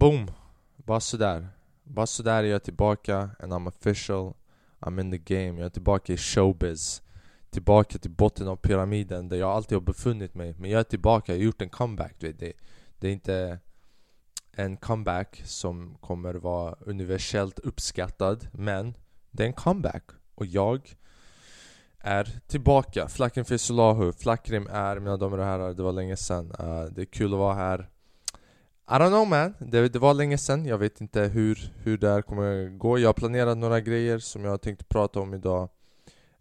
Boom! Bara sådär. Bara sådär är jag tillbaka and I'm official. I'm in the game. Jag är tillbaka i showbiz. Tillbaka till botten av pyramiden där jag alltid har befunnit mig. Men jag är tillbaka, jag har gjort en comeback. Du vet. Det, det är inte en comeback som kommer vara universellt uppskattad. Men det är en comeback. Och jag är tillbaka. Flacken Fisulahu. Flackrim är, mina damer och herrar, det var länge sedan. Uh, det är kul att vara här. I don't know man, det, det var länge sedan. Jag vet inte hur, hur det här kommer gå. Jag har planerat några grejer som jag tänkte prata om idag.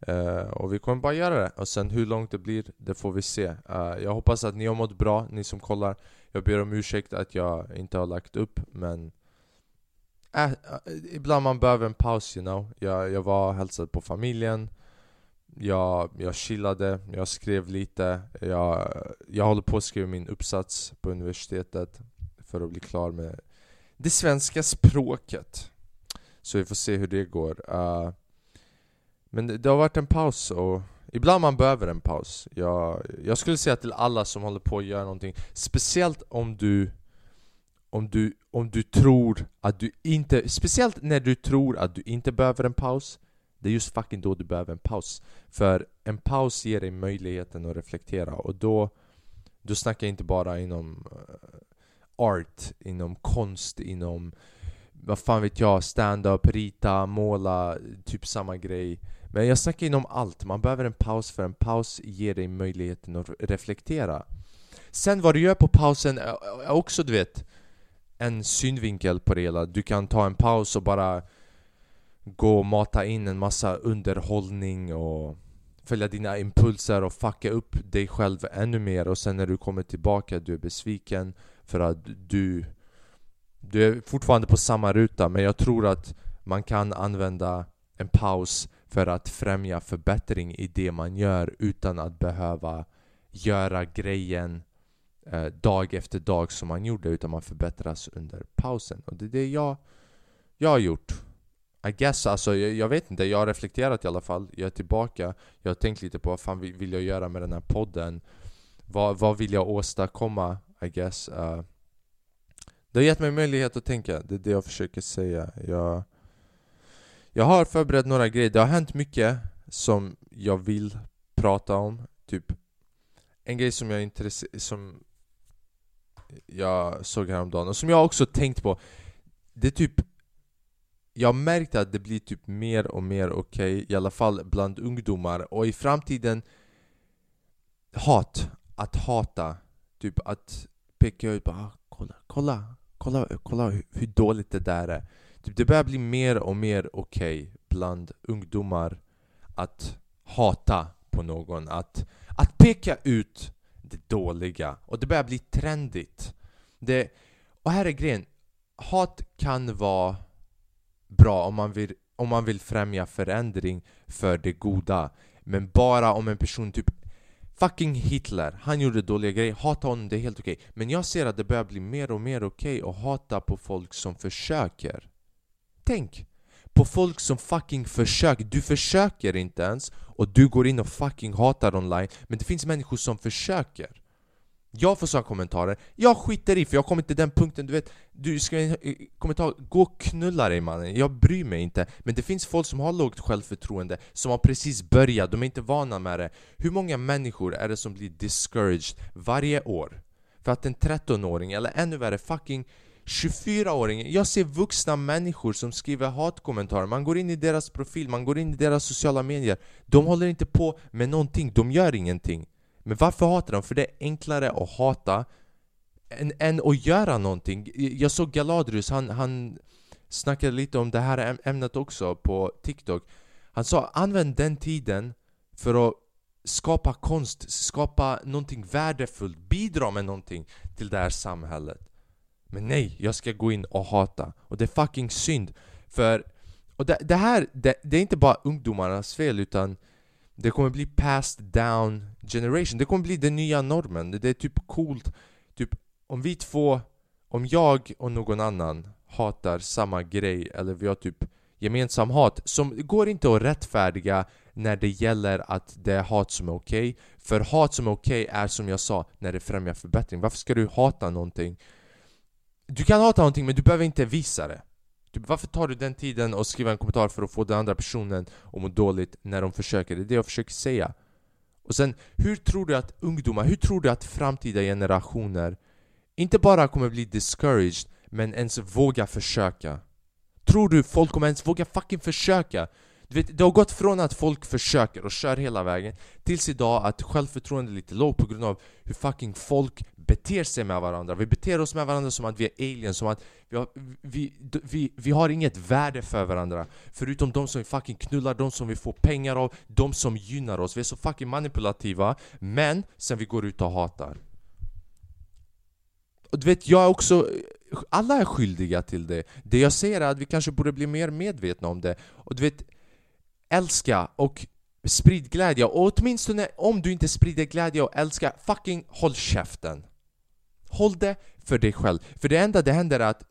Uh, och vi kommer bara göra det. Och sen hur långt det blir, det får vi se. Uh, jag hoppas att ni har mått bra, ni som kollar. Jag ber om ursäkt att jag inte har lagt upp, men... Äh, ibland man behöver en paus, you know. Jag, jag var och hälsade på familjen. Jag, jag chillade, jag skrev lite. Jag, jag håller på att skriva min uppsats på universitetet för att bli klar med det svenska språket. Så vi får se hur det går. Uh, men det, det, har varit en paus och ibland man behöver en paus. Jag, jag skulle säga till alla som håller på att göra någonting, speciellt om du om du, om du tror att du inte, speciellt när du tror att du inte behöver en paus Det är just fucking då du behöver en paus För en paus ger dig möjligheten att reflektera och då Då snackar jag inte bara inom eh, art, inom konst, inom vad fan vet jag, stand-up, rita, måla, typ samma grej. Men jag snackar inom allt, man behöver en paus för en paus ger dig möjligheten att reflektera. Sen vad du gör på pausen är också du vet en synvinkel på det hela. Du kan ta en paus och bara gå och mata in en massa underhållning och följa dina impulser och fucka upp dig själv ännu mer. Och sen när du kommer tillbaka du är besviken för att du Du är fortfarande på samma ruta men jag tror att man kan använda en paus för att främja förbättring i det man gör utan att behöva göra grejen eh, dag efter dag som man gjorde utan man förbättras under pausen. Och det är det jag, jag har gjort. I guess alltså, jag, jag, vet inte, jag har reflekterat i alla fall. Jag är tillbaka. Jag har tänkt lite på vad fan vill, vill jag göra med den här podden? Vad, vad vill jag åstadkomma, i guess uh, Det har gett mig möjlighet att tänka, det är det jag försöker säga. Jag, jag har förberett några grejer, det har hänt mycket som jag vill prata om. Typ En grej som jag är som jag såg häromdagen och som jag också tänkt på. Det är typ jag har märkt att det blir typ mer och mer okej, okay, i alla fall bland ungdomar. Och i framtiden Hat, att hata, typ att pekar jag ut bara ah, kolla, kolla, kolla, kolla hur, hur dåligt det där är. Typ, Det börjar bli mer och mer okej okay bland ungdomar att hata på någon, att, att peka ut det dåliga. Och det börjar bli trendigt. Det, Och här är grejen, hat kan vara bra om man vill, om man vill främja förändring för det goda. Men bara om en person typ Fucking Hitler, han gjorde dåliga grejer, hata honom, det är helt okej okay. Men jag ser att det börjar bli mer och mer okej okay att hata på folk som försöker Tänk! På folk som fucking försöker, du försöker inte ens och du går in och fucking hatar online Men det finns människor som försöker jag får sådana kommentarer, jag skiter i för jag kommer till den punkten, du vet. Du ska i kommentar, gå och knulla dig mannen, jag bryr mig inte. Men det finns folk som har lågt självförtroende, som har precis börjat, de är inte vana med det. Hur många människor är det som blir discouraged varje år? För att en 13-åring, eller ännu värre fucking 24-åring, jag ser vuxna människor som skriver hatkommentarer. Man går in i deras profil, man går in i deras sociala medier. De håller inte på med någonting, de gör ingenting men varför hatar de? För det är enklare att hata än, än att göra någonting. Jag såg Galadrius, han, han snackade lite om det här ämnet också på TikTok. Han sa använd den tiden för att skapa konst, skapa någonting värdefullt, bidra med någonting till det här samhället. Men nej, jag ska gå in och hata. Och det är fucking synd. För och det, det här, det, det, är inte bara ungdomarnas fel utan det kommer bli passed down generation. Det kommer bli den nya normen. Det är typ coolt. Typ om vi två, om jag och någon annan hatar samma grej eller vi har typ gemensam hat som går inte att rättfärdiga när det gäller att det är hat som är okej. Okay. För hat som är okej okay är som jag sa, när det främjar förbättring. Varför ska du hata någonting Du kan hata någonting men du behöver inte visa det. Typ, varför tar du den tiden och skriver en kommentar för att få den andra personen att må dåligt när de försöker? Det är det jag försöker säga. Och sen, hur tror du att ungdomar, hur tror du att framtida generationer inte bara kommer bli discouraged, men ens våga försöka? Tror du folk kommer ens våga fucking försöka? Du vet, det har gått från att folk försöker och kör hela vägen tills idag att självförtroendet är lite lågt på grund av hur fucking folk beter sig med varandra. Vi beter oss med varandra som att vi är aliens, som att vi har, vi, vi, vi har inget värde för varandra. Förutom de som vi fucking knullar, de som vi får pengar av, de som gynnar oss. Vi är så fucking manipulativa, men sen vi går ut och hatar. Och du vet, jag är också... Alla är skyldiga till det. Det jag säger är att vi kanske borde bli mer medvetna om det. Och du vet, älska och sprid glädje. Och åtminstone om du inte sprider glädje och älska, fucking håll käften. Håll det för dig själv. För det enda det händer är att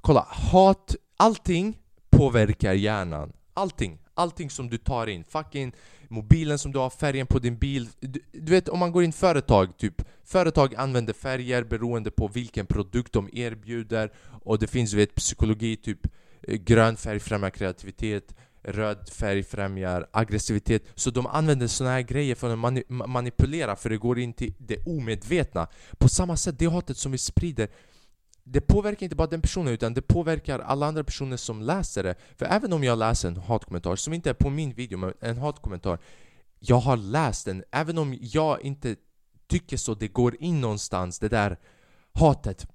Kolla, hat, allting påverkar hjärnan. Allting, allting som du tar in. Fucking mobilen som du har, färgen på din bil. Du, du, vet om man går in företag, typ Företag använder färger beroende på vilken produkt de erbjuder och det finns vet, psykologi, typ eh, grön färg främjar kreativitet röd färg främjar aggressivitet. Så de använder såna här grejer för att mani manipulera för det går in till det omedvetna. På samma sätt, det hatet som vi sprider det påverkar inte bara den personen utan det påverkar alla andra personer som läser det. För även om jag läser en hatkommentar, som inte är på min video men en hatkommentar Jag har läst den, även om jag inte tycker så, det går in någonstans det där hatet.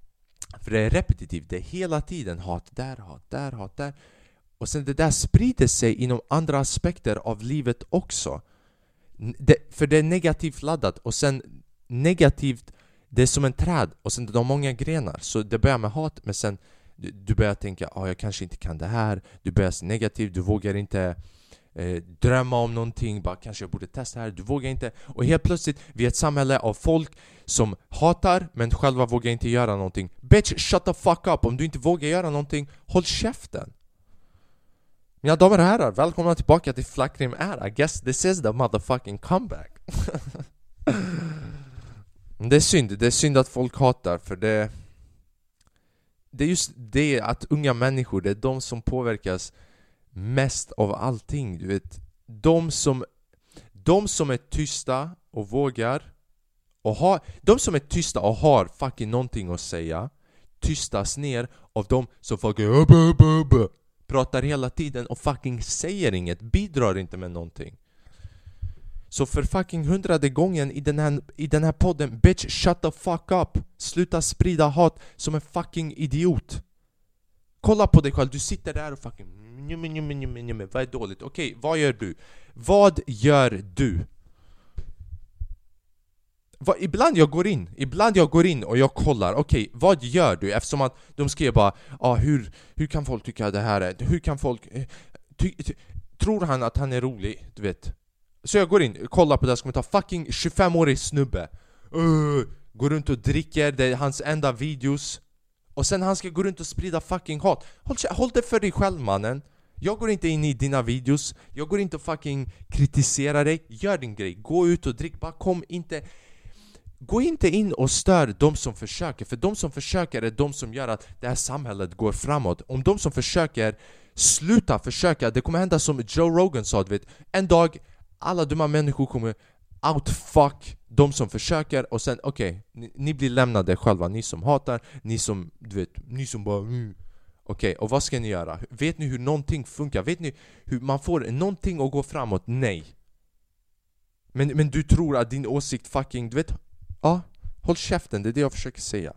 För det är repetitivt, det är hela tiden hat. Där, hat där, hat där och sen det där sprider sig inom andra aspekter av livet också. Det, för det är negativt laddat och sen negativt, det är som en träd och sen det har många grenar. Så det börjar med hat men sen du, du börjar tänka ah, jag kanske inte kan det här. Du börjar se negativt, du vågar inte eh, drömma om någonting, bara kanske jag borde testa det här, du vågar inte. Och helt plötsligt, vi är ett samhälle av folk som hatar men själva vågar inte göra någonting. Bitch, shut the fuck up! Om du inte vågar göra någonting, håll käften! Mina damer och herrar, välkomna tillbaka till Flackrim är I guess this is the motherfucking comeback. Det är synd, det är synd att folk hatar för det Det är just det att unga människor, det är de som påverkas mest av allting, du vet. De som De som är tysta och vågar och har, De som är tysta och har fucking någonting att säga Tystas ner av de som fucking pratar hela tiden och fucking säger inget, bidrar inte med någonting. Så för fucking hundrade gången i den, här, i den här podden, bitch shut the fuck up! Sluta sprida hat som en fucking idiot! Kolla på dig själv, du sitter där och fucking Vad är dåligt? Okej, okay, vad gör du? Vad gör du? Vad, ibland jag går in, ibland jag går in och jag kollar, okej, okay, vad gör du? Eftersom att de skrev bara ah, hur, hur kan folk tycka det här är, hur kan folk... Eh, ty, ty, tror han att han är rolig? Du vet. Så jag går in, kollar på deras kommentar, fucking 25-årig snubbe. Uh, Går runt och dricker, det är hans enda videos. Och sen han ska gå runt och sprida fucking hat. Håll, håll det för dig själv mannen. Jag går inte in i dina videos, jag går inte och fucking kritiserar dig, gör din grej, gå ut och drick, bara kom inte Gå inte in och stör de som försöker, för de som försöker är de som gör att det här samhället går framåt. Om de som försöker slutar försöka, det kommer hända som Joe Rogan sa, du vet. En dag, alla dumma människor kommer outfuck de som försöker och sen okej, okay, ni, ni, blir lämnade själva, ni som hatar, ni som, du vet, ni som bara mm. Okej, okay, och vad ska ni göra? Vet ni hur någonting funkar? Vet ni hur man får någonting att gå framåt? Nej. Men, men du tror att din åsikt fucking, du vet Ja, håll käften, det är det jag försöker säga.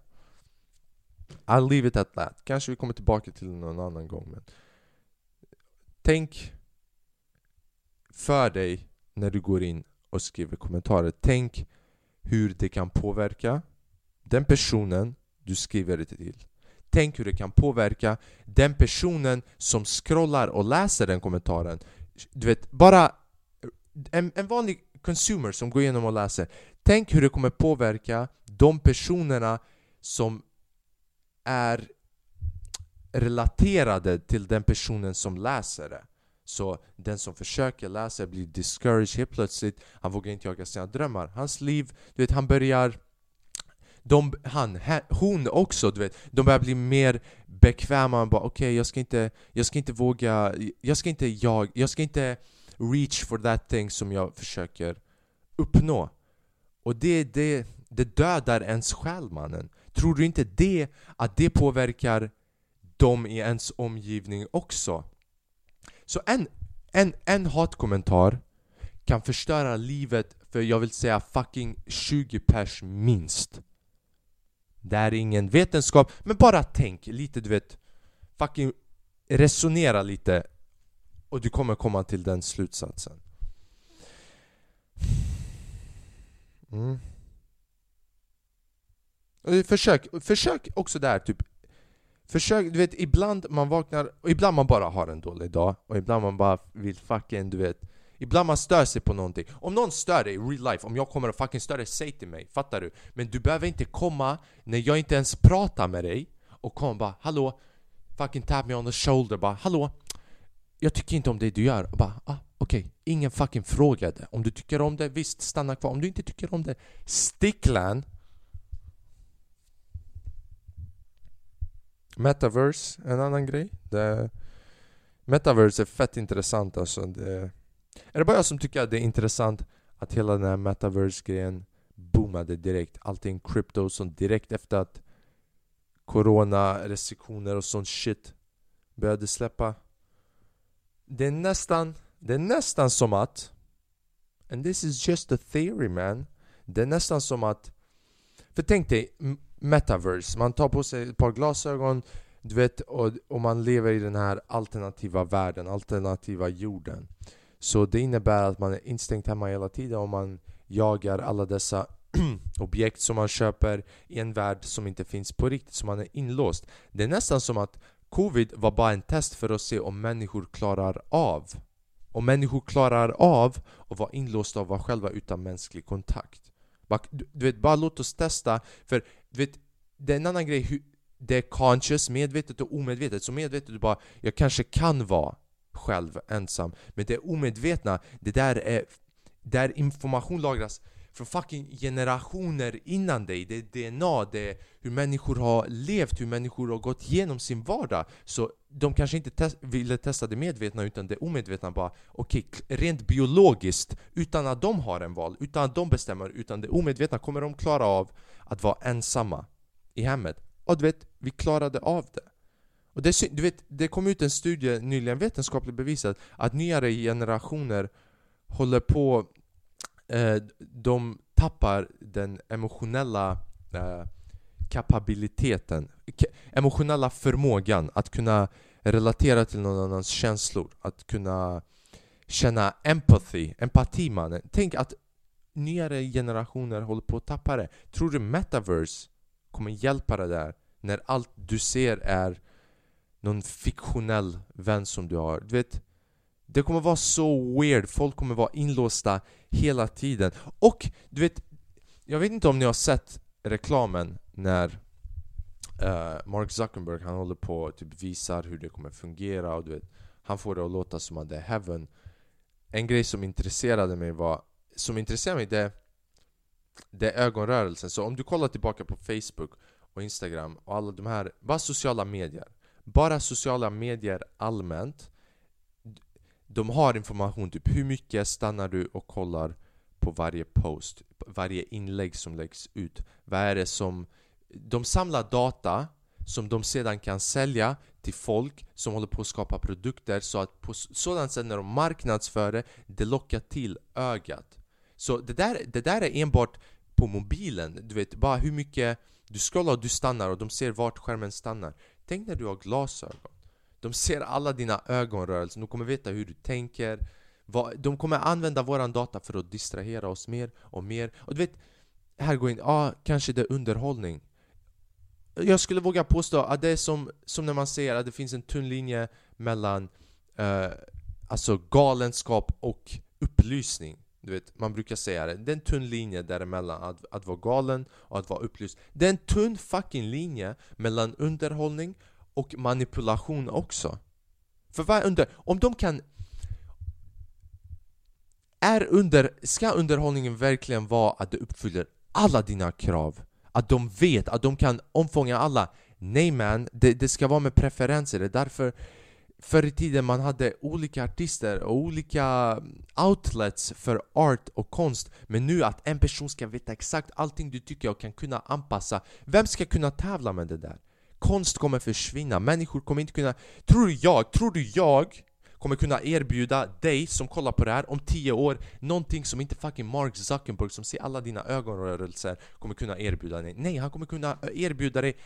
I'll leave it at that. Kanske vi kommer tillbaka till det någon annan gång men Tänk för dig när du går in och skriver kommentarer. Tänk hur det kan påverka den personen du skriver det till. Tänk hur det kan påverka den personen som scrollar och läser den kommentaren. Du vet, bara en, en vanlig consumers som går igenom och läser Tänk hur det kommer påverka de personerna som är relaterade till den personen som läser det. Så den som försöker läsa blir discouraged helt plötsligt, han vågar inte jaga sina drömmar. Hans liv, du vet han börjar de, han, hon också, du vet, de börjar bli mer bekväma, bara okej okay, jag ska inte, jag ska inte våga, jag ska inte jag, jag ska inte reach for that thing som jag försöker uppnå. Och det, det, det dödar ens själ mannen. Tror du inte det, att det påverkar dem i ens omgivning också? Så en, en, en hatkommentar kan förstöra livet för jag vill säga fucking 20 pers minst. Det är ingen vetenskap, men bara tänk lite du vet Fucking resonera lite och du kommer komma till den slutsatsen. Mm. Försök, försök också där typ Försök, du vet ibland man vaknar och ibland man bara har en dålig dag och ibland man bara vill fucking du vet Ibland man stör sig på någonting. Om någon stör dig i real life, om jag kommer och fucking stör dig, säg till mig. Fattar du? Men du behöver inte komma när jag inte ens pratar med dig och komma bara Hallå? Fucking tap me on the shoulder bara Hallå? Jag tycker inte om det du gör. Och bara ah, okej. Okay. Ingen fucking frågade. Om du tycker om det, visst stanna kvar. Om du inte tycker om det, sticklan. Metaverse, en annan grej. Det, Metaverse är fett intressant alltså. Det, är det bara jag som tycker att det är intressant att hela den här metaverse-grejen boomade direkt? Allting crypto som direkt efter att Corona-restriktioner och sånt shit började släppa. Det är nästan, det är nästan som att And this is just a theory man. Det är nästan som att För tänk dig metaverse, man tar på sig ett par glasögon du vet, och, och man lever i den här alternativa världen, alternativa jorden. Så det innebär att man är instängd hemma hela tiden och man jagar alla dessa objekt som man köper i en värld som inte finns på riktigt, så man är inlåst. Det är nästan som att Covid var bara en test för att se om människor klarar av om människor klarar av att vara inlåsta och vara själva utan mänsklig kontakt. Du vet, bara låt oss testa, för du vet, det är en annan grej det är conscious, medvetet och omedvetet. Så medvetet du bara, jag kanske kan vara själv ensam. Men det omedvetna, det där är där information lagras från fucking generationer innan dig. Det är DNA, det är hur människor har levt, hur människor har gått igenom sin vardag. Så de kanske inte te ville testa det medvetna utan det omedvetna bara okej, okay, rent biologiskt, utan att de har en val, utan att de bestämmer, utan det omedvetna kommer de klara av att vara ensamma i hemmet. Och du vet, vi klarade av det. Och det, du vet, det kom ut en studie nyligen, vetenskapligt bevisat, att nyare generationer håller på... Eh, de tappar den emotionella eh, kapabiliteten, emotionella förmågan att kunna relatera till någon annans känslor, att kunna känna empathy, empati mannen. Tänk att nyare generationer håller på att tappa det. Tror du metaverse kommer hjälpa dig där när allt du ser är någon fiktionell vän som du har. Du vet, det kommer vara så weird, folk kommer vara inlåsta hela tiden. Och du vet, jag vet inte om ni har sett reklamen när uh, Mark Zuckerberg han håller på och typ visar hur det kommer fungera och du vet, han får det att låta som att det är heaven. En grej som intresserade mig var, som intresserade mig det, det är ögonrörelsen. Så om du kollar tillbaka på Facebook och Instagram och alla de här, bara sociala medier bara sociala medier allmänt de har information, typ hur mycket stannar du och kollar på varje post, varje inlägg som läggs ut? Vad är det som... De samlar data som de sedan kan sälja till folk som håller på att skapa produkter så att på sådant sätt när de marknadsför det, det lockar till ögat. Så det där, det där är enbart på mobilen, du vet bara hur mycket du scrollar och du stannar och de ser vart skärmen stannar. Tänk när du har glasögon. De ser alla dina ögonrörelser, de kommer veta hur du tänker. De kommer använda våran data för att distrahera oss mer och mer. Och du vet, här går in, ja ah, kanske det är underhållning. Jag skulle våga påstå att det är som, som när man säger att det finns en tunn linje mellan eh, alltså galenskap och upplysning. Du vet, man brukar säga det. Det är en tunn linje däremellan att, att vara galen och att vara upplyst. Det är en tunn fucking linje mellan underhållning och manipulation också. För vad under... Om de kan... Är under... Ska underhållningen verkligen vara att du uppfyller alla dina krav? att de vet att de kan omfånga alla. Nej man, det, det ska vara med preferenser. Det är därför förr i tiden man hade olika artister och olika outlets för art och konst Men nu att en person ska veta exakt allting du tycker och kan kunna anpassa Vem ska kunna tävla med det där? Konst kommer försvinna, människor kommer inte kunna... Tror du jag, tror du jag kommer kunna erbjuda dig som kollar på det här om 10 år Någonting som inte fucking Mark Zuckerberg som ser alla dina ögonrörelser kommer kunna erbjuda dig? Nej, han kommer kunna erbjuda dig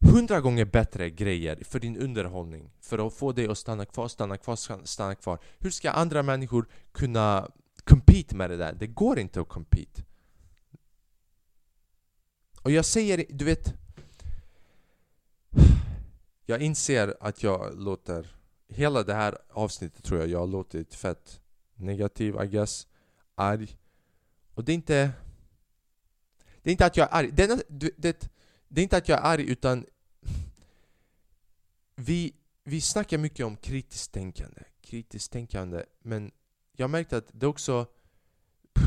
hundra gånger bättre grejer för din underhållning För att få dig att stanna kvar, stanna kvar, stanna kvar. Hur ska andra människor kunna compete med det där? Det går inte att compete. Och jag säger, du vet jag inser att jag låter Hela det här avsnittet tror jag jag har låtit fett negativ, I guess Arg. Och det är inte Det är inte att jag är arg, det är, det, det är inte att jag är arg utan vi, vi snackar mycket om kritiskt tänkande, kritiskt tänkande men jag märkte att det också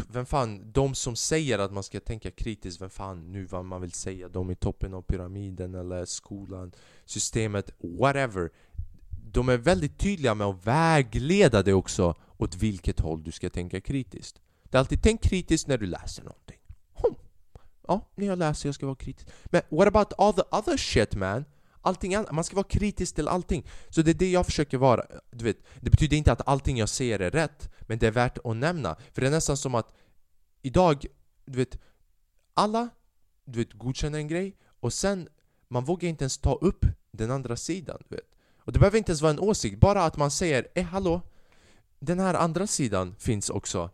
vem fan, de som säger att man ska tänka kritiskt, vem fan nu vad man vill säga, de i toppen av pyramiden eller skolan, systemet, whatever De är väldigt tydliga med att vägleda dig också åt vilket håll du ska tänka kritiskt Det är alltid tänk kritiskt när du läser någonting Hum. Ja, när jag läser jag ska vara kritisk Men what about all the other shit man? Allting annat, man ska vara kritisk till allting. Så det är det jag försöker vara. Du vet, det betyder inte att allting jag säger är rätt, men det är värt att nämna. För det är nästan som att idag, du vet, alla du vet, godkänner en grej och sen man vågar inte ens ta upp den andra sidan. Du vet. Och det behöver inte ens vara en åsikt, bara att man säger eh hallå, den här andra sidan finns också.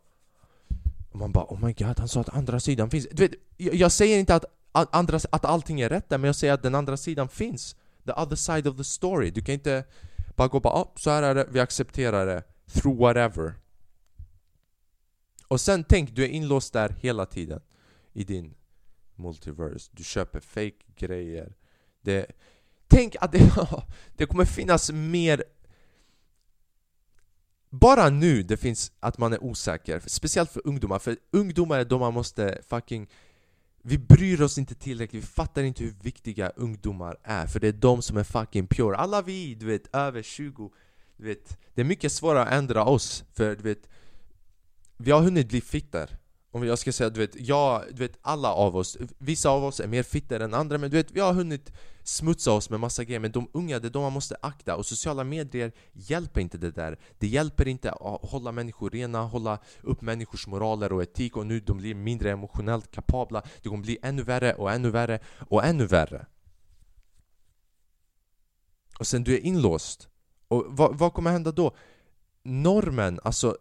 Och man bara oh my god, han sa att andra sidan finns. Du vet, jag, jag säger inte att, andra, att allting är rätt där, men jag säger att den andra sidan finns the other side of the story. Du kan inte bara gå bara oh, så här är det, vi accepterar det. Through whatever. Och sen tänk, du är inlåst där hela tiden. I din multiverse. Du köper fake grejer. Det, tänk att det, det kommer finnas mer bara nu det finns att man är osäker, speciellt för ungdomar, för ungdomar är de man måste fucking vi bryr oss inte tillräckligt, vi fattar inte hur viktiga ungdomar är För det är de som är fucking pure. Alla vi, du vet, över 20 du vet, Det är mycket svårare att ändra oss För du vet Vi har hunnit bli fitter. Om jag ska säga, du vet, jag, du vet alla av oss Vissa av oss är mer fitter än andra Men du vet, vi har hunnit smutsa oss med massa grejer Men de unga, det är de man måste akta Och sociala medier hjälper inte det där. Det hjälper inte att hålla människor rena Hålla upp människors moraler och etik Och nu de blir mindre emotionellt kapabla Det kommer bli ännu värre och ännu värre och ännu värre. Och sen du är inlåst. Och vad, vad kommer hända då? Normen, alltså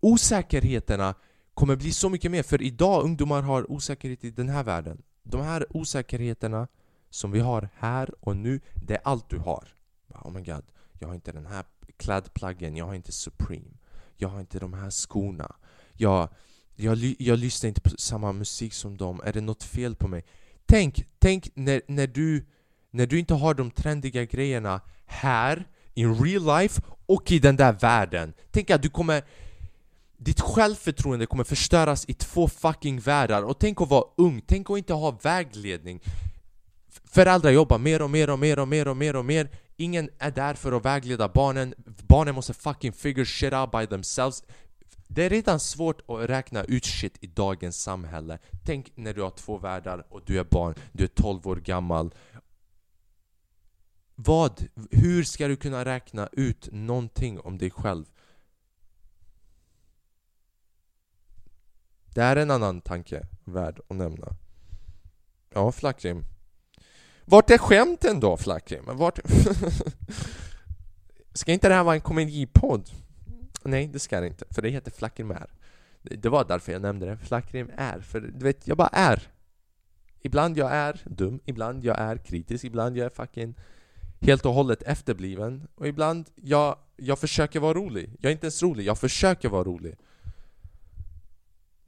Osäkerheterna kommer bli så mycket mer För idag ungdomar har osäkerhet i den här världen De här osäkerheterna som vi har här och nu, det är allt du har. Oh my god, jag har inte den här klädplaggen, jag har inte Supreme. Jag har inte de här skorna. Jag, jag, jag lyssnar inte på samma musik som dem. Är det något fel på mig? Tänk, tänk när, när, du, när du inte har de trendiga grejerna här, in real life och i den där världen. Tänk att du kommer... Ditt självförtroende kommer förstöras i två fucking världar. Och tänk att vara ung, tänk att inte ha vägledning. Föräldrar jobbar mer och mer och mer och mer och mer och mer. Ingen är där för att vägleda barnen. Barnen måste fucking figure shit out by themselves. Det är redan svårt att räkna ut shit i dagens samhälle. Tänk när du har två världar och du är barn, du är 12 år gammal. Vad? Hur ska du kunna räkna ut någonting om dig själv? Det är en annan tanke värd att nämna Ja, Flackrim vart är skämten då Flackrim? Vart... ska inte det här vara en komedipodd? Nej, det ska det inte, för det heter Flackrim är. Det var därför jag nämnde det, Flackrim är, för du vet, jag bara är. Ibland jag är dum, ibland jag är kritisk, ibland jag är fucking helt och hållet efterbliven och ibland jag, jag försöker vara rolig. Jag är inte ens rolig, jag försöker vara rolig.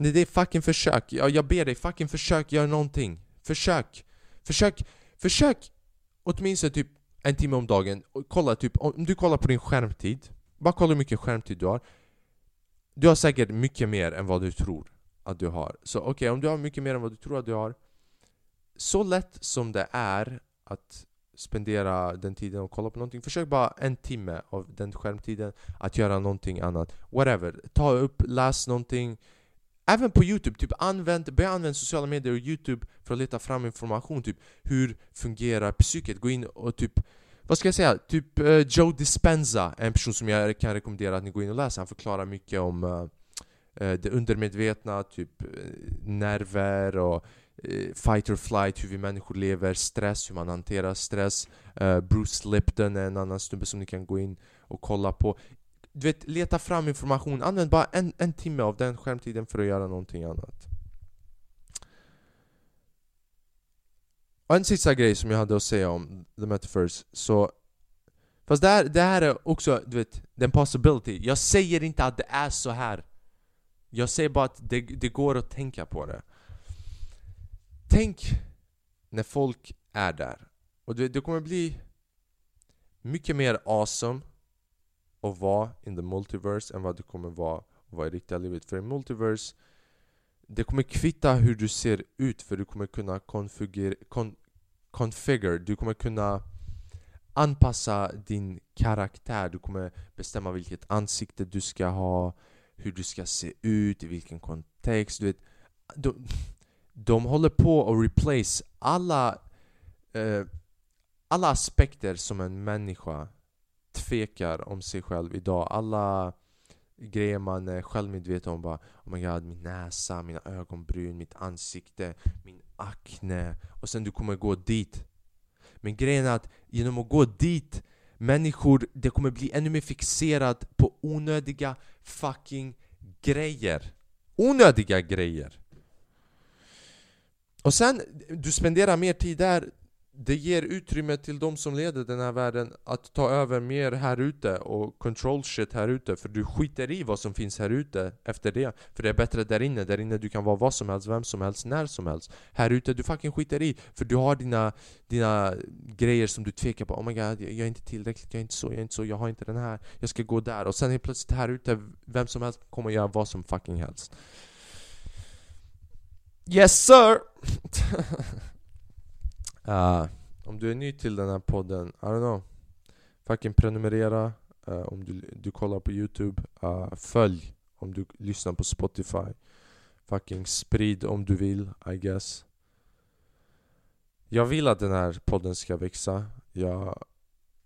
Nej, det är fucking försök. Jag, jag ber dig, fucking försök göra någonting. Försök. Försök Försök åtminstone typ en timme om dagen och kolla typ, om du kollar på din skärmtid Bara kolla hur mycket skärmtid du har Du har säkert mycket mer än vad du tror att du har Så okej, okay, om du har mycket mer än vad du tror att du har så lätt som det är att spendera den tiden och kolla på någonting Försök bara en timme av den skärmtiden att göra någonting annat Whatever, ta upp, läs någonting Även på youtube, typ använd, börja använda sociala medier och youtube för att leta fram information Typ hur fungerar psyket? Gå in och typ vad ska jag säga? Typ uh, Joe Dispenza, en person som jag kan rekommendera att ni går in och läser Han förklarar mycket om uh, det undermedvetna, typ nerver och fight or flight, hur vi människor lever, stress, hur man hanterar stress uh, Bruce Lipton är en annan snubbe som ni kan gå in och kolla på du vet, leta fram information, använd bara en, en timme av den skärmtiden för att göra någonting annat. Och en sista grej som jag hade att säga om The Metaverse, så Fast det här, det här är också, du vet, en possibility. Jag säger inte att det är så här. Jag säger bara att det, det går att tänka på det. Tänk när folk är där. Och det, det kommer bli mycket mer awesome att vara in the multiverse än vad du kommer vara att vara i riktiga livet. För i multiverse, det kommer kvitta hur du ser ut för du kommer kunna konfigurera, kon, configure, du kommer kunna anpassa din karaktär, du kommer bestämma vilket ansikte du ska ha, hur du ska se ut, i vilken kontext, du vet. de, de håller på att replace alla, eh, alla aspekter som en människa tvekar om sig själv idag. Alla grejer man är självmedveten om. Bara, oh my god, min näsa, mina ögonbryn, mitt ansikte, min akne. Och sen du kommer gå dit. Men grejen är att genom att gå dit Människor, det kommer bli ännu mer fixerat på onödiga fucking grejer. Onödiga grejer. Och sen, du spenderar mer tid där det ger utrymme till de som leder den här världen att ta över mer här ute och control shit här ute För du skiter i vad som finns här ute efter det För det är bättre där inne, där inne du kan vara vad som helst, vem som helst, när som helst. Här ute, du fucking skiter i För du har dina, dina grejer som du tvekar på. Oh my god, jag är inte tillräckligt, jag är inte så, jag är inte så, jag har inte den här Jag ska gå där. Och sen helt plötsligt här ute, vem som helst kommer göra vad som fucking helst. Yes sir! uh, om du är ny till den här podden, I don't know. Fucking prenumerera uh, om du, du kollar på youtube. Uh, Följ om du lyssnar på spotify. Fucking sprid om du vill, I guess. Jag vill att den här podden ska växa. Jag,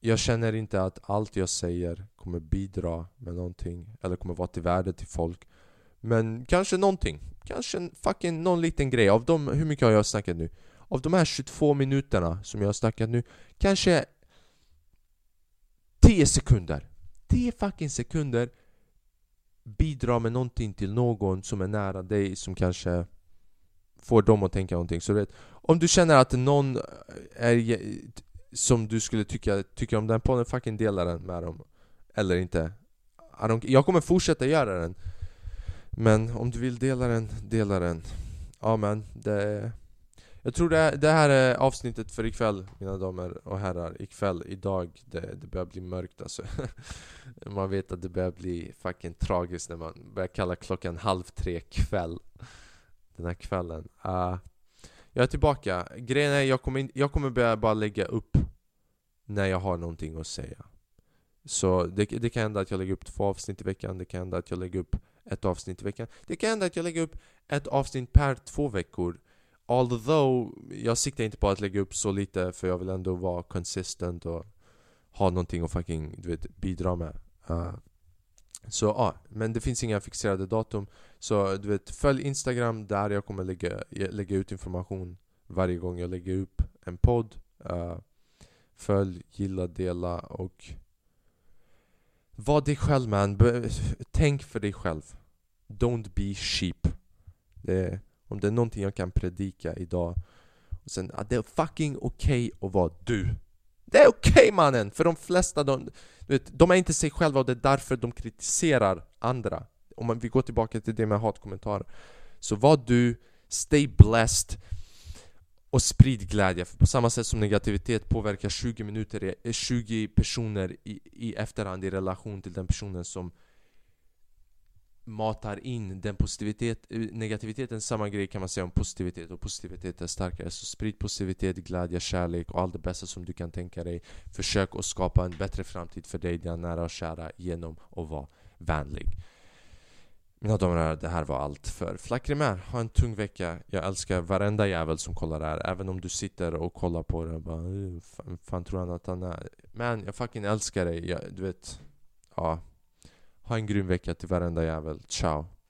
jag känner inte att allt jag säger kommer bidra med någonting Eller kommer vara till värde till folk. Men kanske någonting. Kanske fucking någon liten grej. Av dem. hur mycket har jag snackat nu? Av de här 22 minuterna som jag har snackat nu Kanske 10 sekunder. 10 fucking sekunder bidrar med någonting till någon som är nära dig som kanske får dem att tänka någonting. Så vet, Om du känner att någon är som du skulle tycka tycker om den podden, fucking dela den med dem Eller inte. Jag kommer fortsätta göra den. Men om du vill dela den, dela den. Ja men, det... Jag tror det, det här är avsnittet för ikväll, mina damer och herrar. Ikväll, idag, det, det börjar bli mörkt alltså. man vet att det börjar bli fucking tragiskt när man börjar kalla klockan halv tre kväll. Den här kvällen. Uh, jag är tillbaka. Grejen är, jag kommer, in, jag kommer börja bara lägga upp när jag har någonting att säga. Så det, det kan hända att jag lägger upp två avsnitt i veckan, det kan hända att jag lägger upp ett avsnitt i veckan. Det kan hända att jag lägger upp ett avsnitt per två veckor. Although, jag siktar inte på att lägga upp så lite för jag vill ändå vara consistent och ha någonting att fucking, du vet, bidra med. Uh, så ja, men det finns inga fixerade datum. Så du vet, följ Instagram där jag kommer lägga, eh, lägga ut information varje gång jag lägger upp en podd. Uh, följ, gilla, dela och var dig själv man, tänk för dig själv Don't be sheep det om det är någonting jag kan predika idag och sen, att Det är fucking okej okay att vara du. Det är okej okay, mannen! För de flesta, de, vet, de är inte sig själva och det är därför de kritiserar andra. Om vi går tillbaka till det med hatkommentarer. Så var du, stay blessed och sprid glädje, för på samma sätt som negativitet påverkar 20, minuter, 20 eh, personer i, i efterhand i relation till den personen som matar in den positivitet, eh, negativiteten, samma grej kan man säga om positivitet och positivitet är starkare så sprid positivitet, glädje, kärlek och allt det bästa som du kan tänka dig Försök att skapa en bättre framtid för dig, dina nära och kära genom att vara vänlig mina damer och herrar, det här var allt för Flackrimär. Ha en tung vecka. Jag älskar varenda jävel som kollar det här. Även om du sitter och kollar på det och bara eh, fan, fan tror han att han är? Men jag fucking älskar dig. Jag, du vet, ja. Ha en grym vecka till varenda jävel. Ciao.